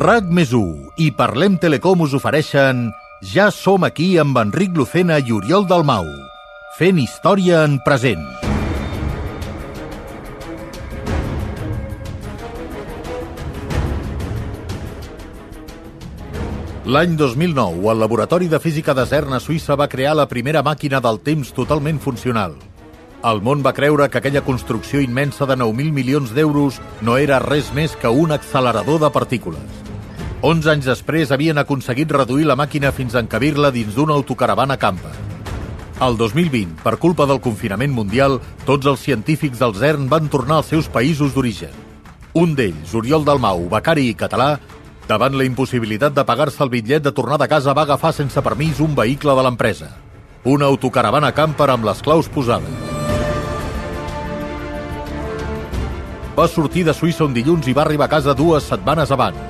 RAC més i Parlem Telecom us ofereixen Ja som aquí amb Enric Lucena i Oriol Dalmau, fent història en present. L'any 2009, el Laboratori de Física de CERN a Suïssa va crear la primera màquina del temps totalment funcional. El món va creure que aquella construcció immensa de 9.000 milions d'euros no era res més que un accelerador de partícules. 11 anys després havien aconseguit reduir la màquina fins a encabir-la dins d'una autocaravana camper. El 2020, per culpa del confinament mundial, tots els científics del CERN van tornar als seus països d'origen. Un d'ells, Oriol Dalmau, becari i català, davant la impossibilitat de pagar-se el bitllet de tornar de casa va agafar sense permís un vehicle de l'empresa. Una autocaravana camper amb les claus posades. Va sortir de Suïssa un dilluns i va arribar a casa dues setmanes abans.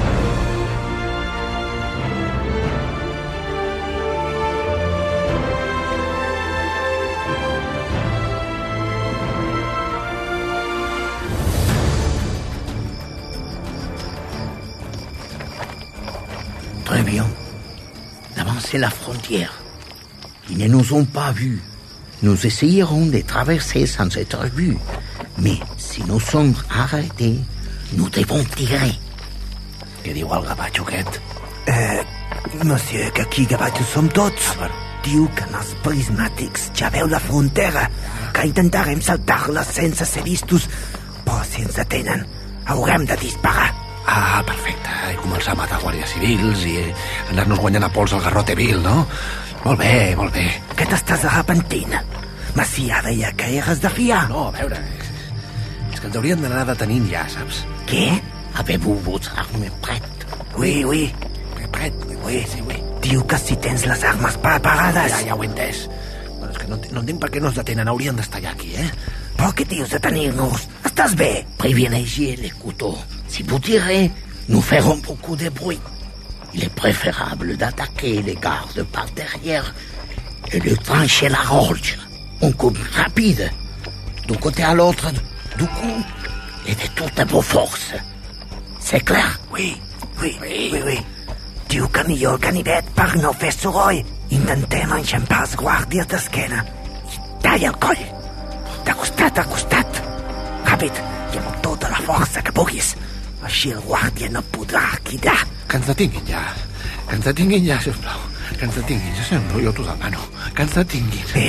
Là-bas, c'est la frontière. Ils ne nous ont pas vus. Nous essayerons de traverser sans être vus. Mais si nous sommes arrêtés, nous devons tirer. Què diu el gavatxo aquest? Eh, monsieur, que aquí gavatxos som tots. Diu que en els prismàtics ja veu la frontera, que intentarem saltar-la sense ser vistos, però si ens detenen, haurem de disparar. Ah, perfecte. I començar a matar guàrdies civils i anar-nos guanyant a pols el garrote vil, no? Molt bé, molt bé. Què t'estàs arrepentint? Macià deia que eres de fiar. No, a veure, és, és que ens haurien d'anar detenint ja, saps? Què? Avez-vous vos armes prêtes? Oui, oui. Pret, Oui, sí, oui. Diu que si tens les armes preparades. Ja, ja ho he entès. Bueno, és que no, no entenc per què no ens detenen. Haurien d'estar ja aquí, eh? Però què dius de tenir-nos? Estàs bé? Les couteaux. Si tirez, nous ferons beaucoup de bruit. Il est préférable d'attaquer les gardes par derrière et de trancher la gorge. On coupe rapide, d'un côté à l'autre du cou et de toutes vos forces. C'est clair? Oui, oui, oui, oui. Que millor el ganivet per no fer soroll. Intentem enxampar els guàrdies d'esquena. I talla el coll. De costat a costat. Ràpid i amb tota la força que puguis. Així el guàrdia no podrà cridar. Que ens detinguin ja. Que ens detinguin ja, sisplau. Que ens detinguin, ja sembla, jo t'ho demano. Que ens detinguin. Bé.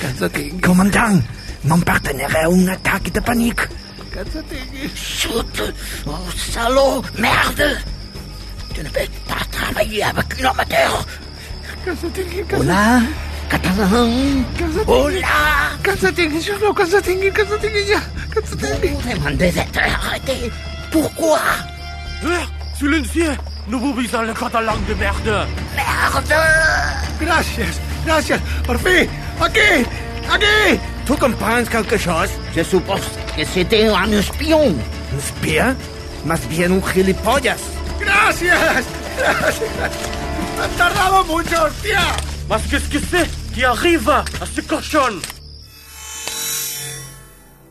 Que ens detinguin. Comandant, no em pertanyerà un atac de pànic. Que ens detinguin. Chut Oh, salaud Merde Tu ne peux pas avec une amateur Que ens detinguin. Que, Hola Catalan Hola que ens detinguin, sisplau, que ens detinguin, que ens detinguin ja. Que Pourquoi Eh, silencieux No vous visez le catalan de merde Merde Gràcies, gràcies. Per fi, aquí, aquí. Tu comprends quelque chose? Je suppose que c'était un espion Un espia? Más bien un gilipollas. Gràcies, gràcies. Han tardado mucho, hòstia. Mas qu'est-ce que c'est qui arrive à ce cochon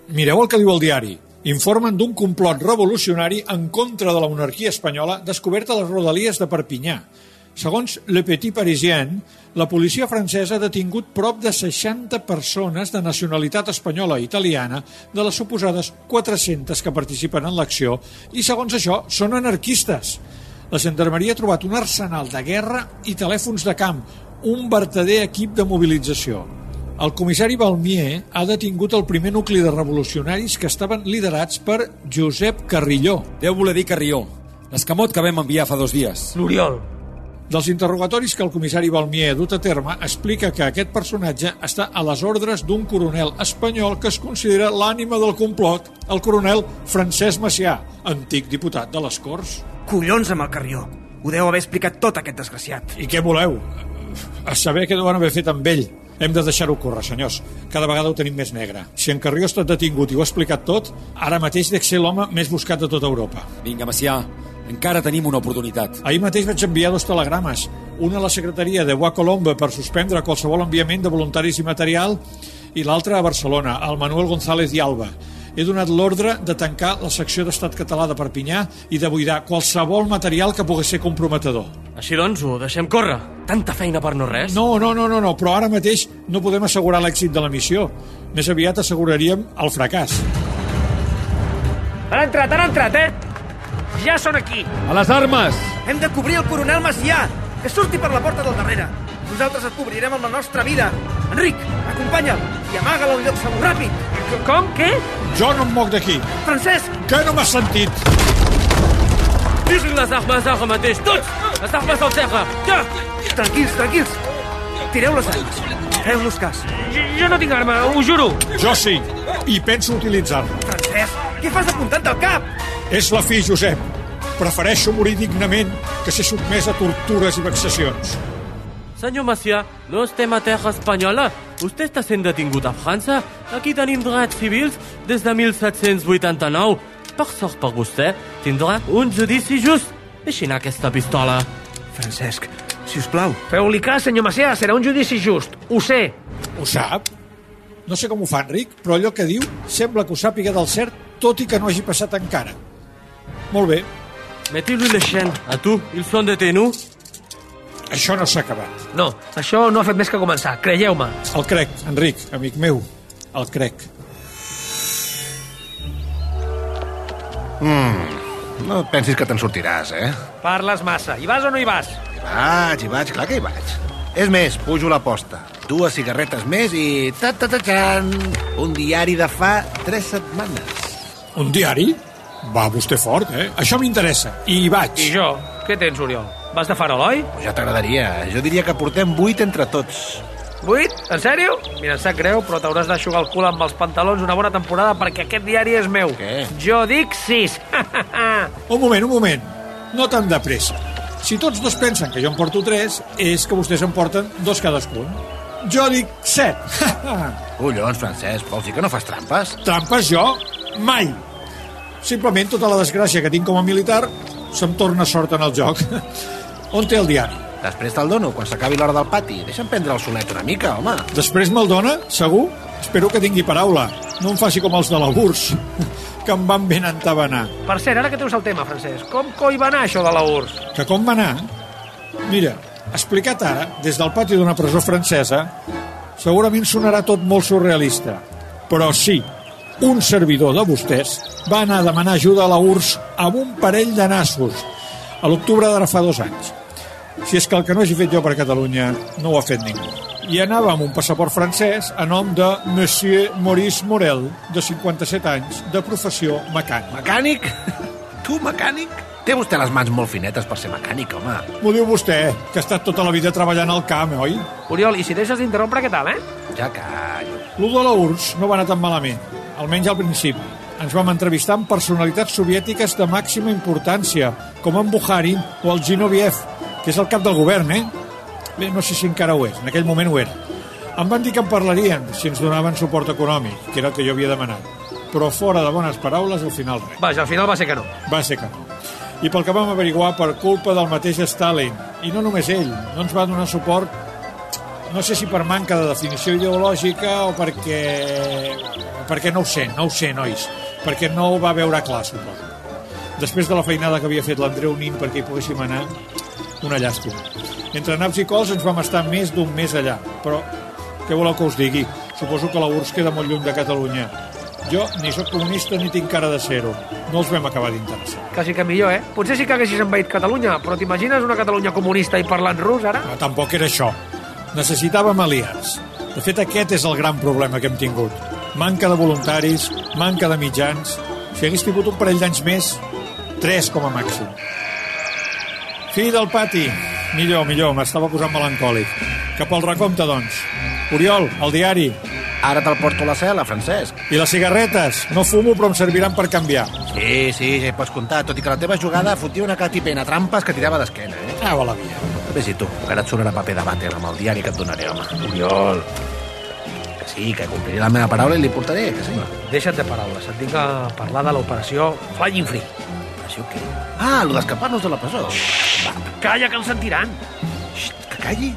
Mireu el que diu el diari. Informen d'un complot revolucionari en contra de la monarquia espanyola descoberta a les rodalies de Perpinyà. Segons Le Petit Parisien, la policia francesa ha detingut prop de 60 persones de nacionalitat espanyola i italiana de les suposades 400 que participen en l'acció i, segons això, són anarquistes. La gendarmeria ha trobat un arsenal de guerra i telèfons de camp, un vertader equip de mobilització. El comissari Balmier ha detingut el primer nucli de revolucionaris que estaven liderats per Josep Carrilló. Deu voler dir Carrió, l'escamot que vam enviar fa dos dies. L'Oriol Dels interrogatoris que el comissari Balmier ha dut a terme, explica que aquest personatge està a les ordres d'un coronel espanyol que es considera l'ànima del complot, el coronel Francesc Macià, antic diputat de les Corts. Collons amb el Carrió. Ho deu haver explicat tot aquest desgraciat. I què voleu? A saber què deuen haver fet amb ell. Hem de deixar-ho córrer, senyors. Cada vegada ho tenim més negre. Si en Carrió ha estat detingut i ho ha explicat tot, ara mateix dec ser l'home més buscat de tota Europa. Vinga, Macià, encara tenim una oportunitat. Ahir mateix vaig enviar dos telegrames, un a la secretaria de Boa Colombo per suspendre qualsevol enviament de voluntaris i material i l'altre a Barcelona, al Manuel González i Alba. He donat l'ordre de tancar la secció d'Estat català de Perpinyà i de buidar qualsevol material que pogués ser comprometedor. Així doncs, ho deixem córrer. Tanta feina per no res. No, no, no, no, no, però ara mateix no podem assegurar l'èxit de la missió. Més aviat asseguraríem el fracàs. Han entrat, han entrat, eh? Ja són aquí. A les armes! Hem de cobrir el coronel Macià. Que surti per la porta del darrere. Nosaltres et cobrirem amb la nostra vida. Enric, acompanya'l i amaga'l al lloc segur. Ràpid! Com? Què? Jo no em moc d'aquí. Francesc, Que no m'has sentit? Tirin les armes ara mateix, tots! Les armes al terra! Ja! tranquils, tranquils. Tireu-les armes. Feu-nos cas. Jo, jo no tinc arma, ho juro. Jo sí, i penso utilitzar-la. Francesc, què fas apuntant al cap? És la fi, Josep. Prefereixo morir dignament que ser sotmès a tortures i vexacions. Senyor Macià, no estem a terra espanyola. Vostè està sent detingut a França. Aquí tenim drets civils des de 1789. Per sort per vostè, tindrà un judici just. Deixi anar aquesta pistola. Francesc, si us plau. Feu-li cas, senyor Macià, serà un judici just. Ho sé. Ho sap? No sé com ho fa, Enric, però allò que diu sembla que ho sàpiga del cert, tot i que no hagi passat encara. Molt bé, Mettez-lui les chaînes. A tu, ils sont détenus. Això no s'ha acabat. No, això no ha fet més que començar, creieu-me. El crec, Enric, amic meu, el crec. No et pensis que te'n sortiràs, eh? Parles massa. Hi vas o no hi vas? Hi vaig, hi vaig, clar que hi vaig. És més, pujo l'aposta. Dues cigarretes més i... ta ta ta -tan, un diari de fa tres setmanes. Un diari? Va vostè fort, eh? Això m'interessa. I hi vaig. I jo? Què tens, Oriol? Vas de farol, oi? Pues ja t'agradaria. Jo diria que portem vuit entre tots. Vuit? En sèrio? Mira, em sap greu, però t'hauràs d'aixugar el cul amb els pantalons una bona temporada perquè aquest diari és meu. Què? Jo dic sis. Un moment, un moment. No tan de pressa. Si tots dos pensen que jo en porto tres, és que vostès en porten dos cadascun. Jo dic set. Collons, Francesc, vols dir que no fas trampes? Trampes jo? Mai. Simplement tota la desgràcia que tinc com a militar se'm torna sort en el joc. On té el diari? Després te'l dono, quan s'acabi l'hora del pati. Deixa'm prendre el solet una mica, home. Després me'l dona? Segur? Espero que tingui paraula. No em faci com els de la URSS, que em van ben entabanar. per cert, ara que treus el tema, Francesc, com coi va anar això de la URSS? Que com va anar? Mira, explicat ara, des del pati d'una presó francesa, segurament sonarà tot molt surrealista. Però sí, un servidor de vostès va anar a demanar ajuda a la URSS amb un parell de nassos a l'octubre d'ara fa dos anys. Si és que el que no hagi fet jo per Catalunya no ho ha fet ningú. I anava amb un passaport francès a nom de Monsieur Maurice Morel, de 57 anys, de professió mecànic. Mecànic? Tu, mecànic? Té vostè les mans molt finetes per ser mecànic, home. M'ho diu vostè, que ha estat tota la vida treballant al camp, oi? Oriol, i si deixes d'interrompre, què tal, eh? Ja callo. Lo de la URSS no va anar tan malament, almenys al principi. Ens vam entrevistar amb personalitats soviètiques de màxima importància, com en Bukharin o el Zinoviev, que és el cap del govern, eh? Bé, no sé si encara ho és, en aquell moment ho era. Em van dir que en parlarien si ens donaven suport econòmic, que era el que jo havia demanat. Però fora de bones paraules, al final res. Vaja, al final va ser que no. Va ser que no. I pel que vam averiguar, per culpa del mateix Stalin, i no només ell, no ens va donar suport no sé si per manca de definició ideològica o perquè... perquè no ho sé, no ho sé, nois. Perquè no ho va veure clar, suposo. Després de la feinada que havia fet l'Andreu Nin perquè hi poguéssim anar, una llàstima. Entre naps i cols ens vam estar més d'un mes allà, però què voleu que us digui? Suposo que la URSS queda molt lluny de Catalunya. Jo ni sóc comunista ni tinc cara de ser-ho. No els vam acabar d'interessar. Quasi que millor, eh? Potser sí que haguessis envaït Catalunya, però t'imagines una Catalunya comunista i parlant rus, ara? No, tampoc era això. Necessitàvem aliats. De fet, aquest és el gran problema que hem tingut. Manca de voluntaris, manca de mitjans. Si hagués tingut un parell d'anys més, tres com a màxim. Fi del pati. Millor, millor, m'estava posant melancòlic. Cap al recompte, doncs. Oriol, el diari. Ara te'l porto a la cel·la, Francesc. I les cigarretes. No fumo, però em serviran per canviar. Sí, sí, ja hi pots comptar. Tot i que la teva jugada fotia una catipena trampes que tirava d'esquena, eh? Ah, la via. Vés-hi tu, que ara et sonarà paper de vàter amb el diari que et donaré, home. Oriol, Que sí, que compliré la meva paraula i li portaré, que sí. deixa't de paraules. Et vinc a parlar de l'operació Flying Free. Això què? Ah, el d'escapar-nos de la presó. Va, Calla, que ens sentiran. Xxt, que calli.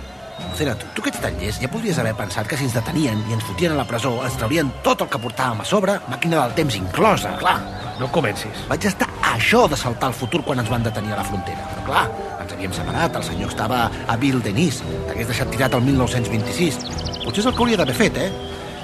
Lucena, tu, tu que ets tan llest, ja podries haver pensat que si ens detenien i ens fotien a la presó ens traurien tot el que portàvem a sobre, màquina del temps inclosa, clar. No comencis. Vaig estar això de saltar el futur quan ens van detenir a la frontera. Però clar, ens havíem separat, el senyor estava a Ville Denis, t'hagués deixat tirat el 1926. Potser és el que hauria d'haver fet, eh?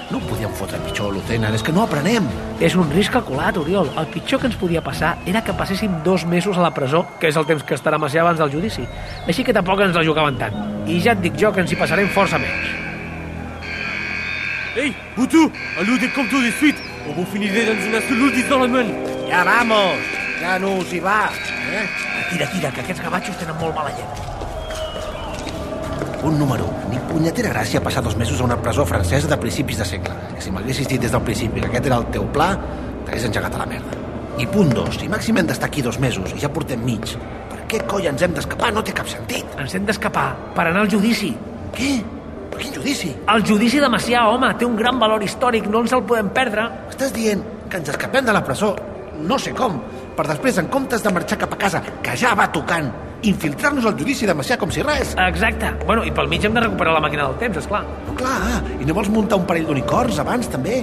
No podíem fotre pitjor, Lucena, és que no aprenem. És un risc calculat, Oriol. El pitjor que ens podia passar era que passéssim dos mesos a la presó, que és el temps que estarà Macià abans del judici. Així que tampoc ens la jugaven tant. I ja et dic jo que ens hi passarem força menys. Hey, Boutou, allô des comptes de suite. On vous finirez dans une cellule d'isolement. Ja vamos, ja no us hi va. Eh? Tira, tira, que aquests gavatxos tenen molt mala llet. Punt número 1. Ni punyetera gràcia passar dos mesos a una presó francesa de principis de segle. Que si m'haguessis dit des del principi que aquest era el teu pla, t'hagués engegat a la merda. I punt 2. Si màxim hem d'estar aquí dos mesos i ja portem mig, per què coi ens hem d'escapar? No té cap sentit. Ens hem d'escapar per anar al judici. Què? Per quin judici? El judici de Macià, home, té un gran valor històric, no ens el podem perdre. Estàs dient que ens escapem de la presó, no sé com, per després, en comptes de marxar cap a casa, que ja va tocant, infiltrar-nos al judici de Macià com si res. Exacte. Bueno, i pel mig hem de recuperar la màquina del temps, és clar. Però clar, i no vols muntar un parell d'unicorns abans, també?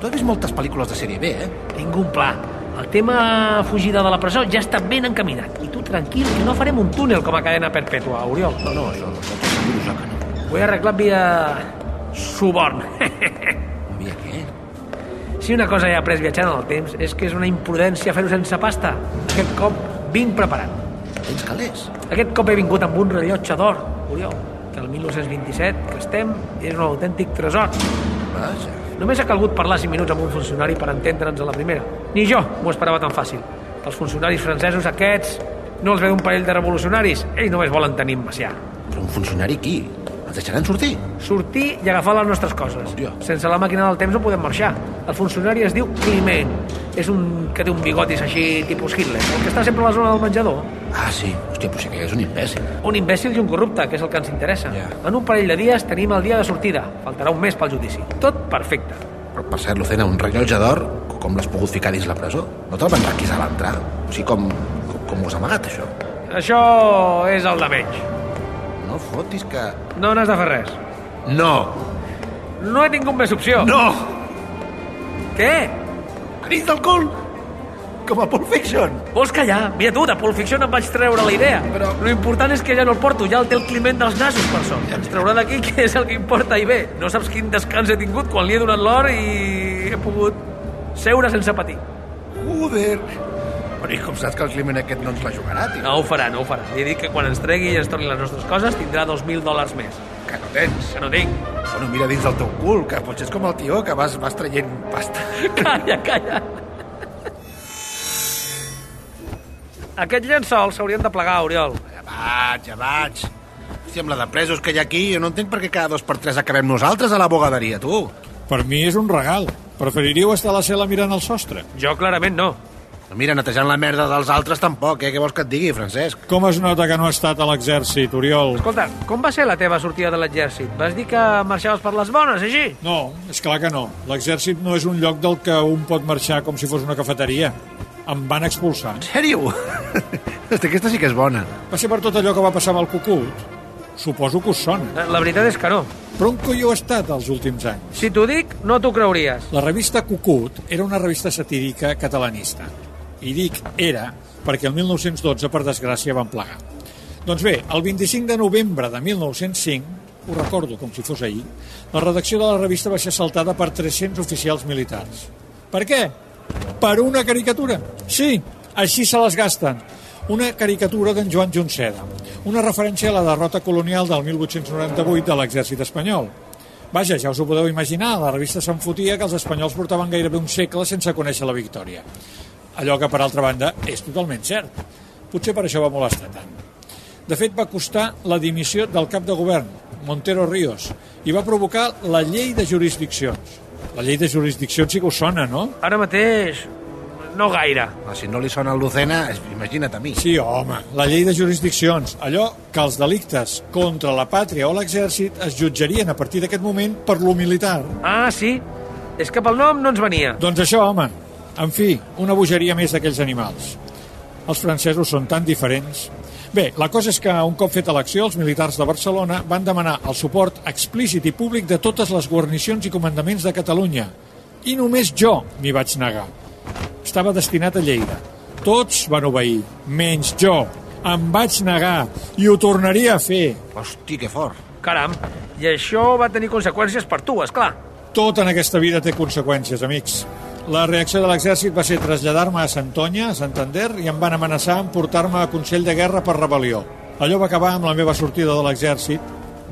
Tu has vist moltes pel·lícules de sèrie B, eh? Tinc un pla. El tema fugida de la presó ja està ben encaminat. I tu tranquil, que no farem un túnel com a cadena perpètua, Oriol. No, no, això, això t'ho asseguro jo que no. Ho he arreglat via... suborn. Si una cosa he après viatjant en el temps és que és una imprudència fer-ho sense pasta. Aquest cop vinc preparat. Tens calés? Aquest cop he vingut amb un rellotge d'or, Oriol, que el 1927 que estem és un autèntic tresor. Vaja. Només ha calgut parlar 5 minuts amb un funcionari per entendre'ns a la primera. Ni jo m'ho esperava tan fàcil. Els funcionaris francesos aquests no els ve d'un parell de revolucionaris. Ells només volen tenir en Macià. Però un funcionari qui? Ens deixaran sortir? Sortir i agafar les nostres coses. Hòstia. Sense la màquina del temps no podem marxar. El funcionari es diu Climent. És un que té un bigotis així, tipus Hitler. El que està sempre a la zona del menjador. Ah, sí. Hòstia, però sí que és un imbècil. Un imbècil i un corrupte, que és el que ens interessa. Ja. En un parell de dies tenim el dia de sortida. Faltarà un mes pel judici. Tot perfecte. Però, per cert, Lucena, un rellotge d'or, com l'has pogut ficar dins la presó? No te'l van requisar a l'entrada? O sigui, com, com, com ho has amagat, això? Això és el de menys. No fotis que... No n'has de fer res. No! No he tingut més opció. No! Què? Crits del cul! Com a Pulp Fiction! Vols callar? Mira tu, de Pulp Fiction em vaig treure la idea. Però- Lo important és que ja no el porto, ja el té el Climent dels nasos, per sort. Ens traurà d'aquí, que és el que importa. I bé, no saps quin descans he tingut quan li he donat l'or i he pogut seure sense patir. Joder! Però i com saps que el Climent aquest no ens la jugarà, tio? No ho farà, no ho farà. Li he dit que quan ens tregui i ens torni les nostres coses tindrà 2.000 dòlars més. Que no tens. Que no tinc. Bueno, mira dins del teu cul, que potser és com el tio que vas, vas traient pasta. Calla, calla. Aquests llençols s'haurien de plegar, Oriol. Ja vaig, ja vaig. Hòstia, amb la de presos que hi ha aquí, jo no entenc per què cada dos per tres acabem nosaltres a la bogaderia, tu. Per mi és un regal. Preferiríeu estar a la cel·la mirant el sostre. Jo clarament no. No, mira, netejant la merda dels altres tampoc, eh? Què vols que et digui, Francesc? Com es nota que no ha estat a l'exèrcit, Oriol? Escolta, com va ser la teva sortida de l'exèrcit? Vas dir que marxaves per les bones, així? No, és clar que no. L'exèrcit no és un lloc del que un pot marxar com si fos una cafeteria. Em van expulsar. En sèrio? Aquesta sí que és bona. Va ser per tot allò que va passar amb el cucut? Suposo que us sona. La veritat és que no. Però on coi heu estat els últims anys? Si t'ho dic, no t'ho creuries. La revista Cucut era una revista satírica catalanista. I dic era perquè el 1912, per desgràcia, van plegar. Doncs bé, el 25 de novembre de 1905, ho recordo com si fos ahir, la redacció de la revista va ser assaltada per 300 oficials militars. Per què? Per una caricatura. Sí, així se les gasten. Una caricatura d'en Joan Junceda. Una referència a la derrota colonial del 1898 de l'exèrcit espanyol. Vaja, ja us ho podeu imaginar, la revista se'n fotia que els espanyols portaven gairebé un segle sense conèixer la victòria. Allò que, per altra banda, és totalment cert. Potser per això va molestar tant. De fet, va costar la dimissió del cap de govern, Montero Ríos, i va provocar la llei de jurisdiccions. La llei de jurisdiccions sí que us sona, no? Ara mateix no gaire. Però si no li sona el Lucena, es- imagina't a mi. Sí, home, la llei de jurisdiccions. Allò que els delictes contra la pàtria o l'exèrcit es jutjarien a partir d'aquest moment per lo militar. Ah, sí? És que pel nom no ens venia. Doncs això, home. En fi, una bogeria més d'aquells animals. Els francesos són tan diferents. Bé, la cosa és que un cop feta l'acció, els militars de Barcelona van demanar el suport explícit i públic de totes les guarnicions i comandaments de Catalunya. I només jo m'hi vaig negar. Estava destinat a Lleida. Tots van obeir, menys jo. Em vaig negar i ho tornaria a fer. Hosti, que fort. Caram, i això va tenir conseqüències per tu, és clar. Tot en aquesta vida té conseqüències, amics. La reacció de l'exèrcit va ser traslladar-me a Santonya, a Santander, i em van amenaçar en portar-me a Consell de Guerra per rebel·lió. Allò va acabar amb la meva sortida de l'exèrcit,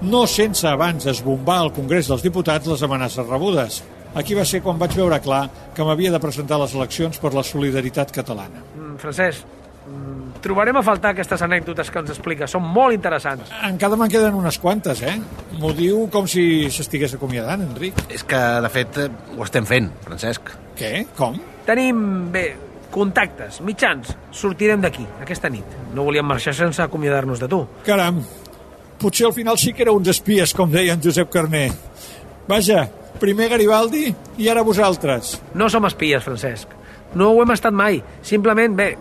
no sense abans esbombar al Congrés dels Diputats les amenaces rebudes. Aquí va ser quan vaig veure clar que m'havia de presentar les eleccions per la solidaritat catalana. Mm, Francesc, mm, trobarem a faltar aquestes anècdotes que ens explica. Són molt interessants. Encara me'n queden unes quantes, eh? M'ho diu com si s'estigués acomiadant, Enric. És que, de fet, eh, ho estem fent, Francesc. Què? Com? Tenim, bé, contactes, mitjans. Sortirem d'aquí, aquesta nit. No volíem marxar sense acomiadar-nos de tu. Caram, potser al final sí que éreu uns espies, com deia en Josep Carné. Vaja, primer Garibaldi i ara vosaltres. No som espies, Francesc. No ho hem estat mai. Simplement, bé,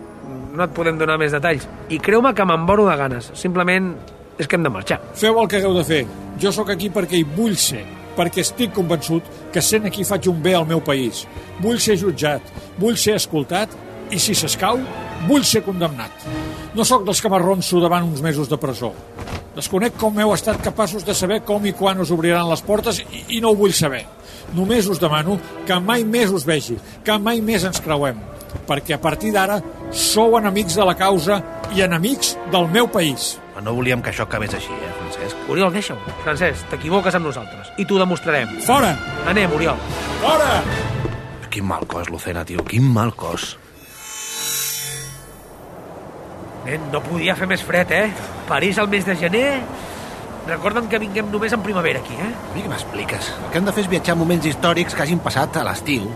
no et podem donar més detalls. I creu-me que m'emboro de ganes. Simplement és que hem de marxar. Feu el que hagueu de fer. Jo sóc aquí perquè hi vull ser, perquè estic convençut que sent aquí faig un bé al meu país. Vull ser jutjat, vull ser escoltat i, si s'escau, vull ser condemnat. No sóc dels que m'arronso davant uns mesos de presó. Desconec com heu estat capaços de saber com i quan us obriran les portes i, i no ho vull saber. Només us demano que mai més us vegi, que mai més ens creuem, perquè a partir d'ara sou enemics de la causa i enemics del meu país. Però no volíem que això acabés així, eh, Francesc? Oriol, deixa-ho. Francesc, t'equivoques amb nosaltres. I t'ho demostrarem. Fora! Anem, Oriol. Fora! Quin mal cos, Lucena, tio, quin mal cos. Nen, no podia fer més fred, eh? París al mes de gener... Recorda'm que vinguem només en primavera aquí, eh? A mi què m'expliques? El que hem de fer és viatjar moments històrics que hagin passat a l'estiu.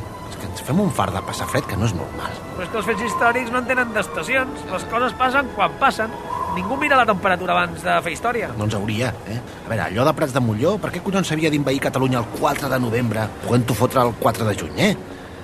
Que ens fem un far de passar fred que no és normal. Però és que els fets històrics no en tenen d'estacions. Les coses passen quan passen. Ningú mira la temperatura abans de fer història. No ens hauria, eh? A veure, allò de Prats de Molló, per què collons s'havia d'invair Catalunya el 4 de novembre, podent-ho fotre el 4 de juny, eh?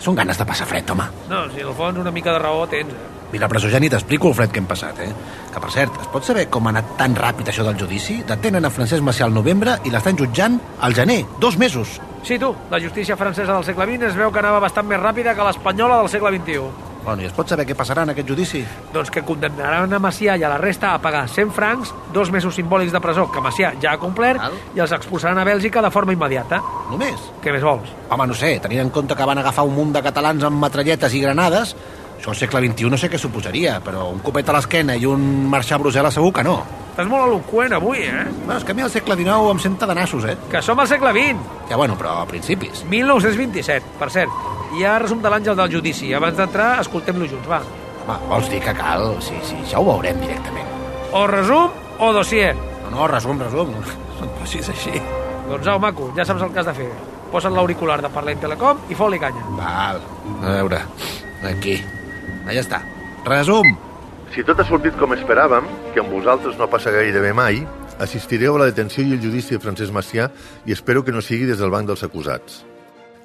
Són ganes de passar fred, home. No, si al fons una mica de raó tens, eh? Mira, presó ja ni t'explico el fred que hem passat, eh? Que, per cert, es pot saber com ha anat tan ràpid això del judici? Detenen a Francesc Macià al novembre i l'estan jutjant al gener. Dos mesos. Sí, tu, la justícia francesa del segle XX es veu que anava bastant més ràpida que l'espanyola del segle XXI. Bueno, i es pot saber què passarà en aquest judici? Doncs que condemnaran a Macià i a la resta a pagar 100 francs, dos mesos simbòlics de presó que Macià ja ha complert, Val. i els expulsaran a Bèlgica de forma immediata. Només? Què més vols? Home, no sé, tenint en compte que van agafar un munt de catalans amb metralletes i granades, això al segle XXI no sé què suposaria, però un copet a l'esquena i un marxar a Brussel·les segur que no. Estàs molt eloqüent avui, eh? Bueno, és que a mi al segle XIX em senta de nassos, eh? Que som al segle XX. Ja, bueno, però a principis. 1927, per cert. Hi ha resum de l'àngel del judici. Abans d'entrar, escoltem-lo junts, va. Home, vols dir que cal? Sí, sí, ja ho veurem directament. O resum o dossier. No, no, resum, resum. Però si és així. Doncs au, maco, ja saps el que has de fer. Posa't l'auricular de Parlem Telecom i fot-li canya. Val, a veure, aquí. Allà està. Resum. Si tot ha sortit com esperàvem, que amb vosaltres no passa gairebé mai, assistireu a la detenció i el judici de Francesc Macià i espero que no sigui des del banc dels acusats.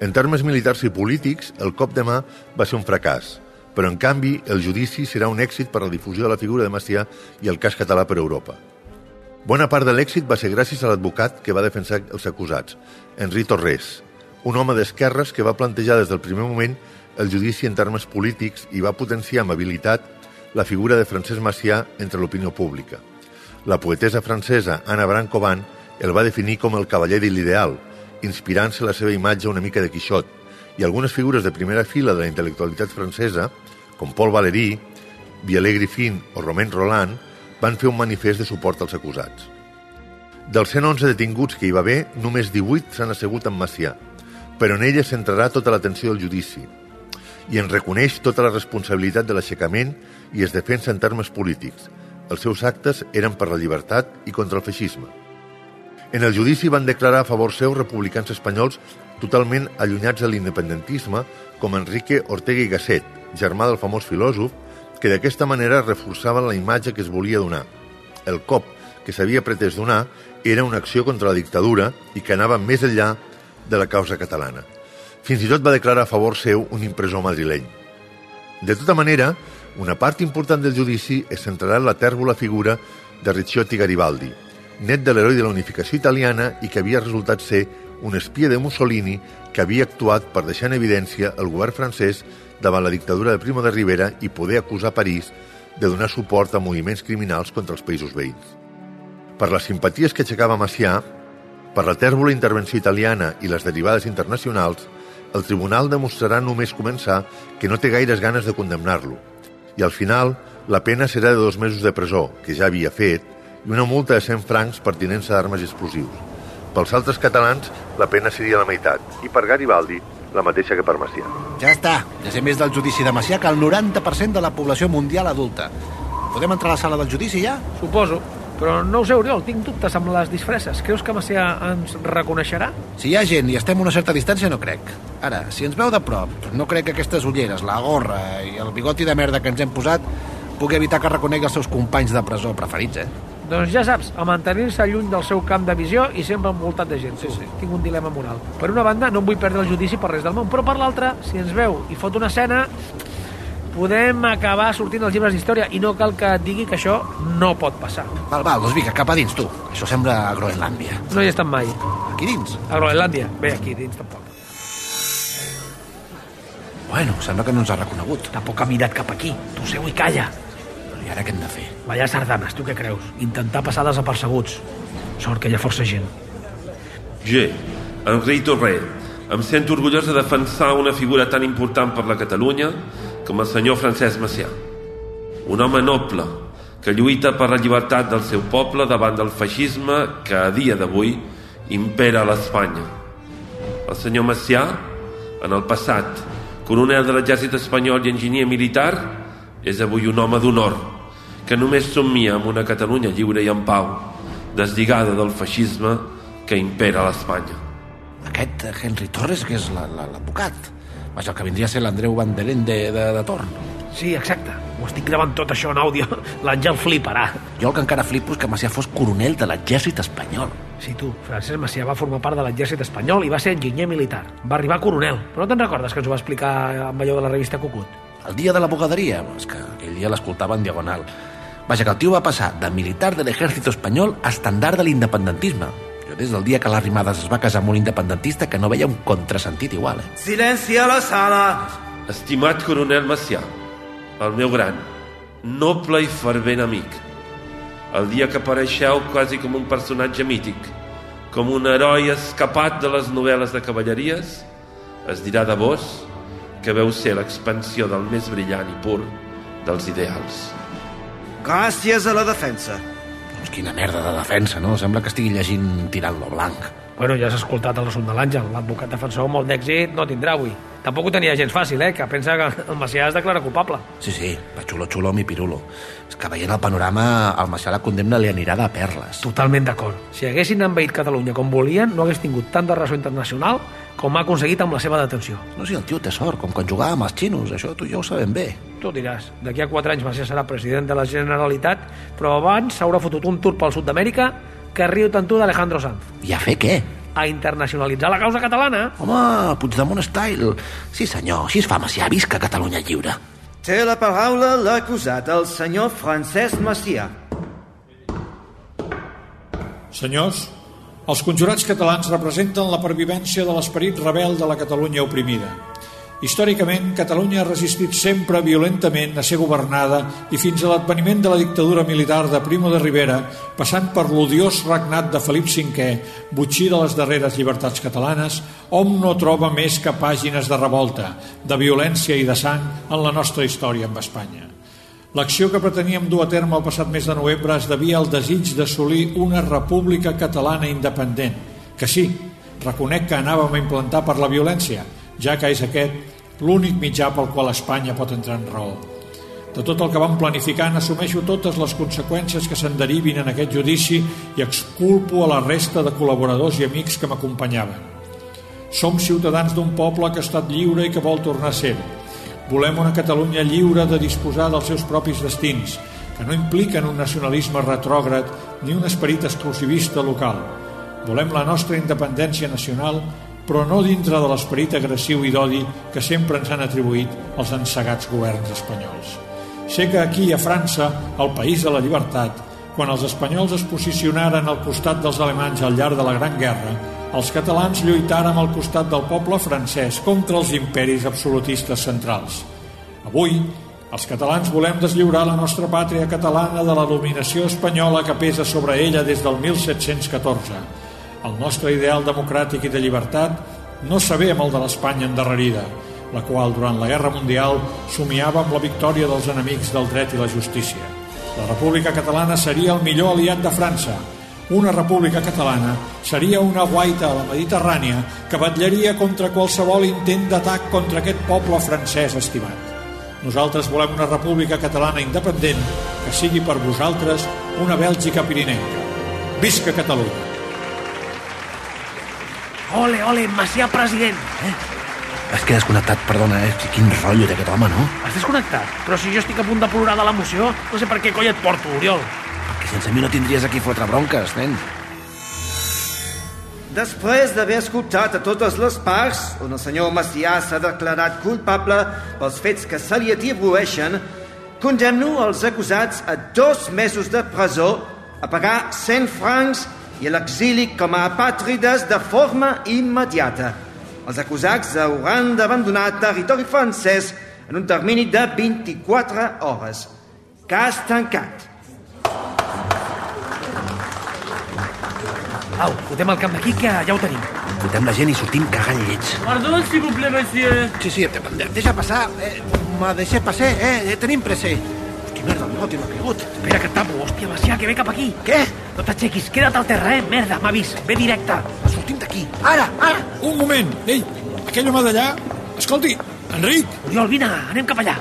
En termes militars i polítics, el cop de mà va ser un fracàs, però en canvi el judici serà un èxit per a la difusió de la figura de Macià i el cas català per Europa. Bona part de l'èxit va ser gràcies a l'advocat que va defensar els acusats, Henri Torres, un home d'esquerres que va plantejar des del primer moment el judici en termes polítics i va potenciar amb habilitat la figura de Francesc Macià entre l'opinió pública. La poetesa francesa Anna Brancovan el va definir com el cavaller de l'ideal, inspirant-se la seva imatge una mica de Quixot, i algunes figures de primera fila de la intel·lectualitat francesa, com Paul Valéry, Viollet Griffin o Romain Roland, van fer un manifest de suport als acusats. Dels 111 detinguts que hi va haver, només 18 s'han assegut amb Macià, però en ella centrarà tota l'atenció del judici i en reconeix tota la responsabilitat de l'aixecament i es defensa en termes polítics. Els seus actes eren per la llibertat i contra el feixisme. En el judici van declarar a favor seu republicans espanyols totalment allunyats de l'independentisme com Enrique Ortega i Gasset, germà del famós filòsof, que d'aquesta manera reforçaven la imatge que es volia donar. El cop que s'havia pretès donar era una acció contra la dictadura i que anava més enllà de la causa catalana. Fins i tot va declarar a favor seu un impressor madrileny. De tota manera, una part important del judici es centrarà en la tèrbola figura de Ricciotti Garibaldi, net de l'heroi de la unificació italiana i que havia resultat ser un espia de Mussolini que havia actuat per deixar en evidència el govern francès davant la dictadura de Primo de Rivera i poder acusar París de donar suport a moviments criminals contra els països veïns. Per les simpaties que aixecava Macià, per la tèrbola intervenció italiana i les derivades internacionals, el tribunal demostrarà només començar que no té gaires ganes de condemnar-lo. I al final, la pena serà de dos mesos de presó, que ja havia fet, i una multa de 100 francs per tinença d'armes i explosius. Pels altres catalans, la pena seria la meitat, i per Garibaldi, la mateixa que per Macià. Ja està. Ja sé més del judici de Macià que el 90% de la població mundial adulta. Podem entrar a la sala del judici ja? Suposo. Però no ho sé, Oriol, tinc dubtes amb les disfresses. Creus que Macià ens reconeixerà? Si hi ha gent i estem a una certa distància, no crec. Ara, si ens veu de prop, no crec que aquestes ulleres, la gorra i el bigoti de merda que ens hem posat pugui evitar que reconegui els seus companys de presó preferits, eh? Doncs ja saps, a mantenir-se lluny del seu camp de visió i sempre envoltat de gent. Sí, sí. Tinc un dilema moral. Per una banda, no em vull perdre el judici per res del món, però per l'altra, si ens veu i fot una escena, podem acabar sortint als llibres d'història i no cal que et digui que això no pot passar. Val, val, doncs vinga, cap a dins, tu. Això sembla a Groenlàndia. No hi he estat mai. Aquí dins? A Groenlàndia? Bé, aquí dins tampoc. Bueno, sembla que no ens ha reconegut. Tampoc ha mirat cap aquí. Tu seu i calla. I ara què hem de fer? Vaya sardanes, tu què creus? Intentar passar desapercebuts. Sort que hi ha força gent. Jo, Henri Torré, em sento orgullós de defensar una figura tan important per la Catalunya com el senyor Francesc Macià. Un home noble que lluita per la llibertat del seu poble davant del feixisme que a dia d'avui impera a l'Espanya. El senyor Macià, en el passat, coronel de l'exèrcit espanyol i enginyer militar, és avui un home d'honor que només somia amb una Catalunya lliure i en pau, deslligada del feixisme que impera a l'Espanya. Aquest Henry Torres, que és la- la- l'advocat. Vaja, el que vindria a ser l'Andreu Ende de, de, de torn. Sí, exacte. Ho estic gravant tot això en àudio. L'Àngel fliparà. Jo el que encara flipo és que Macià fos coronel de l'exèrcit espanyol. Sí, tu, Francesc Macià va formar part de l'exèrcit espanyol i va ser enginyer militar. Va arribar a coronel. Però no te'n recordes que ens ho va explicar amb allò de la revista Cucut? El dia de la bogaderia, és que aquell dia l'escoltava en diagonal. Vaja, que el tio va passar de militar de l'exèrcit espanyol a estandard de l'independentisme. Jo des del dia que l'Arrimades es va casar amb un independentista que no veia un contrasentit igual, eh? Silenci a la sala! Estimat coronel Macià, el meu gran, noble i fervent amic, el dia que apareixeu quasi com un personatge mític, com un heroi escapat de les novel·les de cavalleries, es dirà de vos que veu ser l'expansió del més brillant i pur dels ideals. Gràcies a la defensa. Doncs quina merda de defensa, no? Sembla que estigui llegint tirant lo blanc. Bueno, ja has escoltat el resum de l'Àngel. L'advocat defensor molt d'èxit no tindrà avui. Tampoc ho tenia gens fàcil, eh? Que pensa que el Macià es declara culpable. Sí, sí, va xulo xulo mi pirulo. És que veient el panorama, al Macià la condemna li anirà de perles. Totalment d'acord. Si haguessin envaït Catalunya com volien, no hagués tingut tant de ressò internacional com ha aconseguit amb la seva detenció. No, si el tio té sort, com quan jugava amb els xinos, això tu i jo ho sabem bé. Tu diràs, d'aquí a 4 anys Macià serà president de la Generalitat, però abans s'haurà fotut un tour pel sud d'Amèrica que riu tant tu d'Alejandro Sanz. I a fer què? A internacionalitzar la causa catalana. Home, Puigdemont style. Sí, senyor, així es fa Macià, visca Catalunya lliure. Té la paraula l'acusat, el senyor Francesc Macià. Senyors, els conjurats catalans representen la pervivència de l'esperit rebel de la Catalunya oprimida. Històricament, Catalunya ha resistit sempre violentament a ser governada i fins a l'adveniment de la dictadura militar de Primo de Rivera, passant per l'odiós regnat de Felip V, botxí de les darreres llibertats catalanes, hom no troba més que pàgines de revolta, de violència i de sang en la nostra història amb Espanya. L'acció que preteníem dur a terme el passat mes de novembre es devia al desig d'assolir una república catalana independent, que sí, reconec que anàvem a implantar per la violència, ja que és aquest l'únic mitjà pel qual Espanya pot entrar en raó. De tot el que vam planificar n'assumeixo totes les conseqüències que se'n derivin en aquest judici i exculpo a la resta de col·laboradors i amics que m'acompanyaven. Som ciutadans d'un poble que ha estat lliure i que vol tornar a ser Volem una Catalunya lliure de disposar dels seus propis destins, que no impliquen un nacionalisme retrògrad ni un esperit exclusivista local. Volem la nostra independència nacional, però no dintre de l'esperit agressiu i d'odi que sempre ens han atribuït els ensegats governs espanyols. Sé que aquí, a França, el país de la llibertat, quan els espanyols es posicionaren al costat dels alemanys al llarg de la Gran Guerra, els catalans lluitaren al costat del poble francès contra els imperis absolutistes centrals. Avui, els catalans volem deslliurar la nostra pàtria catalana de la dominació espanyola que pesa sobre ella des del 1714. El nostre ideal democràtic i de llibertat no saber amb el de l'Espanya endarrerida, la qual durant la Guerra Mundial somiava amb la victòria dels enemics del dret i la justícia. La República Catalana seria el millor aliat de França. Una república catalana seria una guaita a la Mediterrània que batllaria contra qualsevol intent d'atac contra aquest poble francès estimat. Nosaltres volem una república catalana independent que sigui per vosaltres una Bèlgica pirinenca. Visca Catalunya! Ole, ole, Macià president. Eh? És que he desconnectat, perdona, eh? Quin rotllo té aquest home, no? Has desconnectat? Però si jo estic a punt de plorar de l'emoció, no sé per què coll et porto, Oriol. Perquè sense mi no tindries aquí fotre bronques, nen. Després d'haver escoltat a totes les parts, on el senyor Macià s'ha declarat culpable pels fets que se li atribueixen, condemno els acusats a dos mesos de presó, a pagar 100 francs i a l'exili com a apàtrides de forma immediata. Els acusats hauran d'abandonar territori francès en un termini de 24 hores. Cas tancat. Au, fotem el camp d'aquí, que ja ho tenim. Fotem la gent i sortim cagant llets. Pardon, s'il vous plaît, monsieur. Sí, sí, deixa passar. Eh, me deixé passar, eh? Tenim pressa. Hosti, merda, el bigote m'ha caigut. Espera que et tapo. Hòstia, Macià, que ve cap aquí. Què? No t'aixequis, queda't al terra, eh? Merda, m'ha vist. Ve directe. Sortim d'aquí. Ara, ara. Un moment! Ei, aquell home d'allà... Escolti, Enric! Oriol, vine, anem cap allà.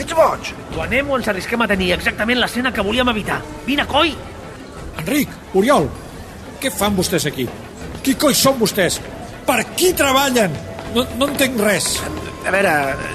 Ets boig? O anem o ens arrisquem a tenir exactament l'escena que volíem evitar. Vine, coi! Enric, Oriol, què fan vostès aquí? Qui coi són vostès? Per qui treballen? No, no entenc res. A veure,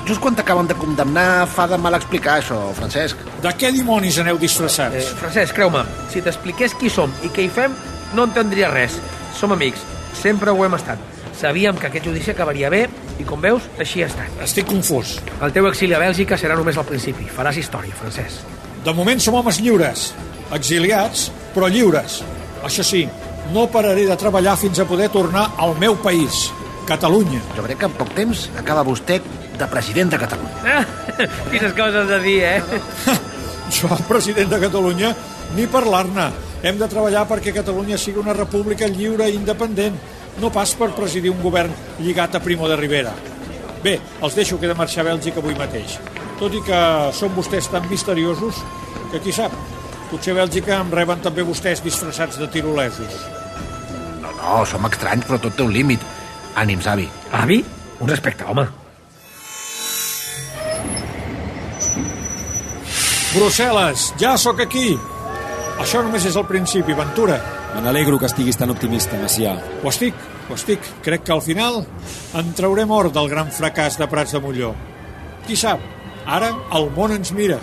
just quan t'acaben de condemnar fa de mal explicar això, Francesc. De què dimonis aneu disfressats? Eh, Francesc, creu-me, si t'expliqués qui som i què hi fem, no entendria res. Som amics, sempre ho hem estat. Sabíem que aquest judici acabaria bé i, com veus, així ha estat. Estic confús. El teu exili a Bèlgica serà només al principi. Faràs història, Francesc. De moment som homes lliures. Exiliats, però lliures. Això sí, no pararé de treballar fins a poder tornar al meu país, Catalunya. Jo crec que en poc temps acaba vostè de president de Catalunya. Ah, quines coses de dir, eh? Jo, president de Catalunya, ni parlar-ne. Hem de treballar perquè Catalunya sigui una república lliure i independent, no pas per presidir un govern lligat a Primo de Rivera. Bé, els deixo que he de marxar a Bèlgica avui mateix. Tot i que són vostès tan misteriosos que qui sap, potser a Bèlgica em reben també vostès disfressats de tirolesos. No, no, som estranys, però tot té un límit. Ànims, avi. Avi? Un respecte, home. Brussel·les, ja sóc aquí. Això només és el principi, Ventura. Me n'alegro que estiguis tan optimista, Macià. Ho estic, ho estic. Crec que al final en traurem or del gran fracàs de Prats de Molló. Qui sap, ara el món ens mira.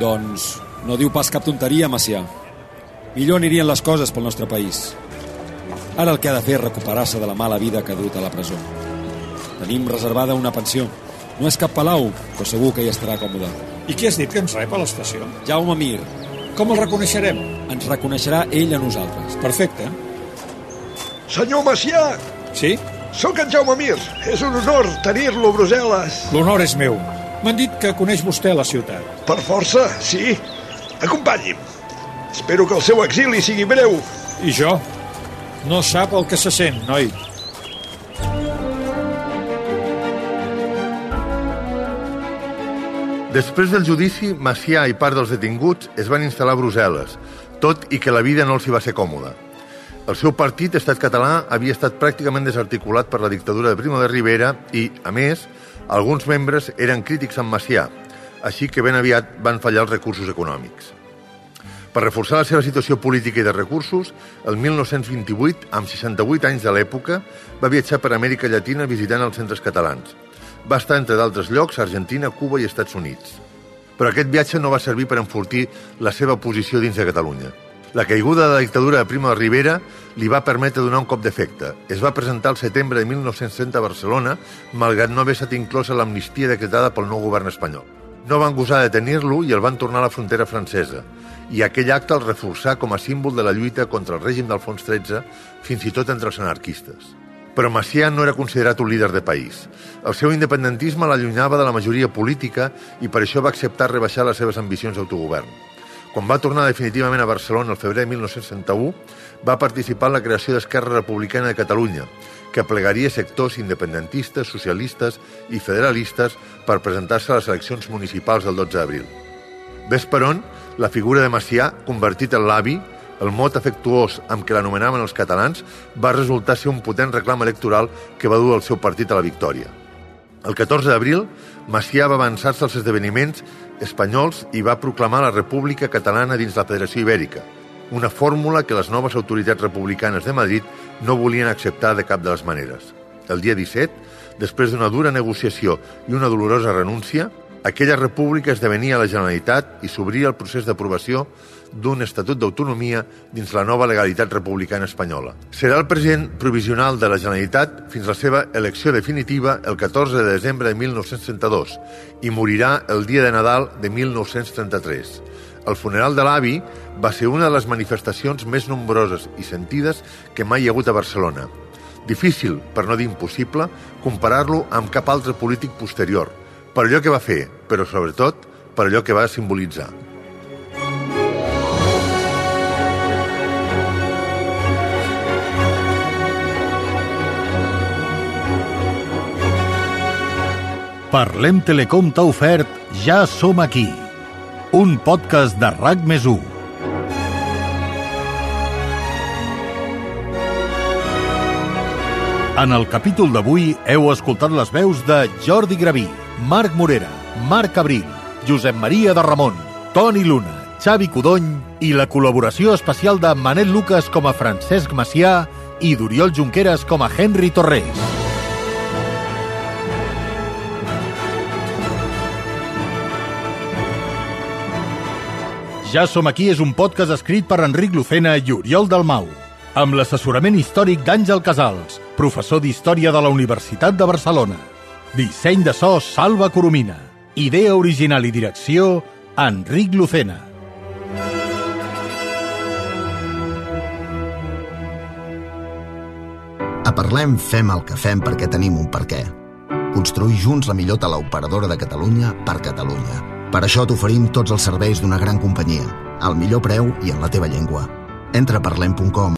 Doncs no diu pas cap tonteria, Macià. Millor anirien les coses pel nostre país. Ara el que ha de fer és recuperar-se de la mala vida que ha dut a la presó. Tenim reservada una pensió. No és cap palau, però segur que hi estarà còmode. I qui has dit que ens rep a l'estació? Jaume Mir. Com el reconeixerem? Ens reconeixerà ell a nosaltres. Perfecte. Senyor Macià! Sí? Sóc en Jaume Mir. És un honor tenir-lo a Brussel·les. L'honor és meu. M'han dit que coneix vostè la ciutat. Per força, sí. Acompanyi'm. Espero que el seu exili sigui breu. I jo? No sap el que se sent, noi. Després del judici, Macià i part dels detinguts es van instal·lar a Brussel·les, tot i que la vida no els hi va ser còmoda. El seu partit, Estat Català, havia estat pràcticament desarticulat per la dictadura de Primo de Rivera i, a més, alguns membres eren crítics amb Macià, així que ben aviat van fallar els recursos econòmics. Per reforçar la seva situació política i de recursos, el 1928, amb 68 anys de l'època, va viatjar per Amèrica Llatina visitant els centres catalans. Va estar, entre d'altres llocs, a Argentina, Cuba i Estats Units. Però aquest viatge no va servir per enfortir la seva posició dins de Catalunya. La caiguda de la dictadura de Primo de Rivera li va permetre donar un cop d'efecte. Es va presentar el setembre de 1930 a Barcelona, malgrat no haver estat inclosa l'amnistia decretada pel nou govern espanyol. No van gosar de tenir-lo i el van tornar a la frontera francesa, i aquell acte el reforçà com a símbol de la lluita contra el règim d'Alfons XIII, fins i tot entre els anarquistes. Però Macià no era considerat un líder de país. El seu independentisme l'allunyava de la majoria política i per això va acceptar rebaixar les seves ambicions d'autogovern. Quan va tornar definitivament a Barcelona el febrer de 1961, va participar en la creació d'Esquerra Republicana de Catalunya, que plegaria sectors independentistes, socialistes i federalistes per presentar-se a les eleccions municipals del 12 d'abril. Ves per on, la figura de Macià, convertit en l'avi, el mot afectuós amb què l'anomenaven els catalans, va resultar ser un potent reclam electoral que va dur el seu partit a la victòria. El 14 d'abril, Macià va avançar-se als esdeveniments espanyols i va proclamar la República Catalana dins la Federació Ibèrica, una fórmula que les noves autoritats republicanes de Madrid no volien acceptar de cap de les maneres. El dia 17, després d'una dura negociació i una dolorosa renúncia, aquella república esdevenia la Generalitat i s'obria el procés d'aprovació d'un Estatut d'Autonomia dins la nova legalitat republicana espanyola. Serà el president provisional de la Generalitat fins a la seva elecció definitiva el 14 de desembre de 1932 i morirà el dia de Nadal de 1933. El funeral de l'avi va ser una de les manifestacions més nombroses i sentides que mai hi ha hagut a Barcelona. Difícil, per no dir impossible, comparar-lo amb cap altre polític posterior, per allò que va fer, però sobretot per allò que va simbolitzar. Parlem Telecom t'ha ofert Ja som aquí, un podcast de RAC més 1. En el capítol d'avui heu escoltat les veus de Jordi Graví, Marc Morera, Marc Abril, Josep Maria de Ramon, Toni Luna, Xavi Codony i la col·laboració especial de Manel Lucas com a Francesc Macià i d'Oriol Junqueras com a Henry Torres. Ja som aquí és un podcast escrit per Enric Lucena i Oriol Dalmau, amb l'assessorament històric d'Àngel Casals, professor d'Història de la Universitat de Barcelona. Disseny de so Salva Coromina. Idea original i direcció Enric Lucena. A Parlem fem el que fem perquè tenim un per què. Construir junts la millor teleoperadora de Catalunya per Catalunya. Per això t'oferim tots els serveis d'una gran companyia, al millor preu i en la teva llengua. Entra a parlem.com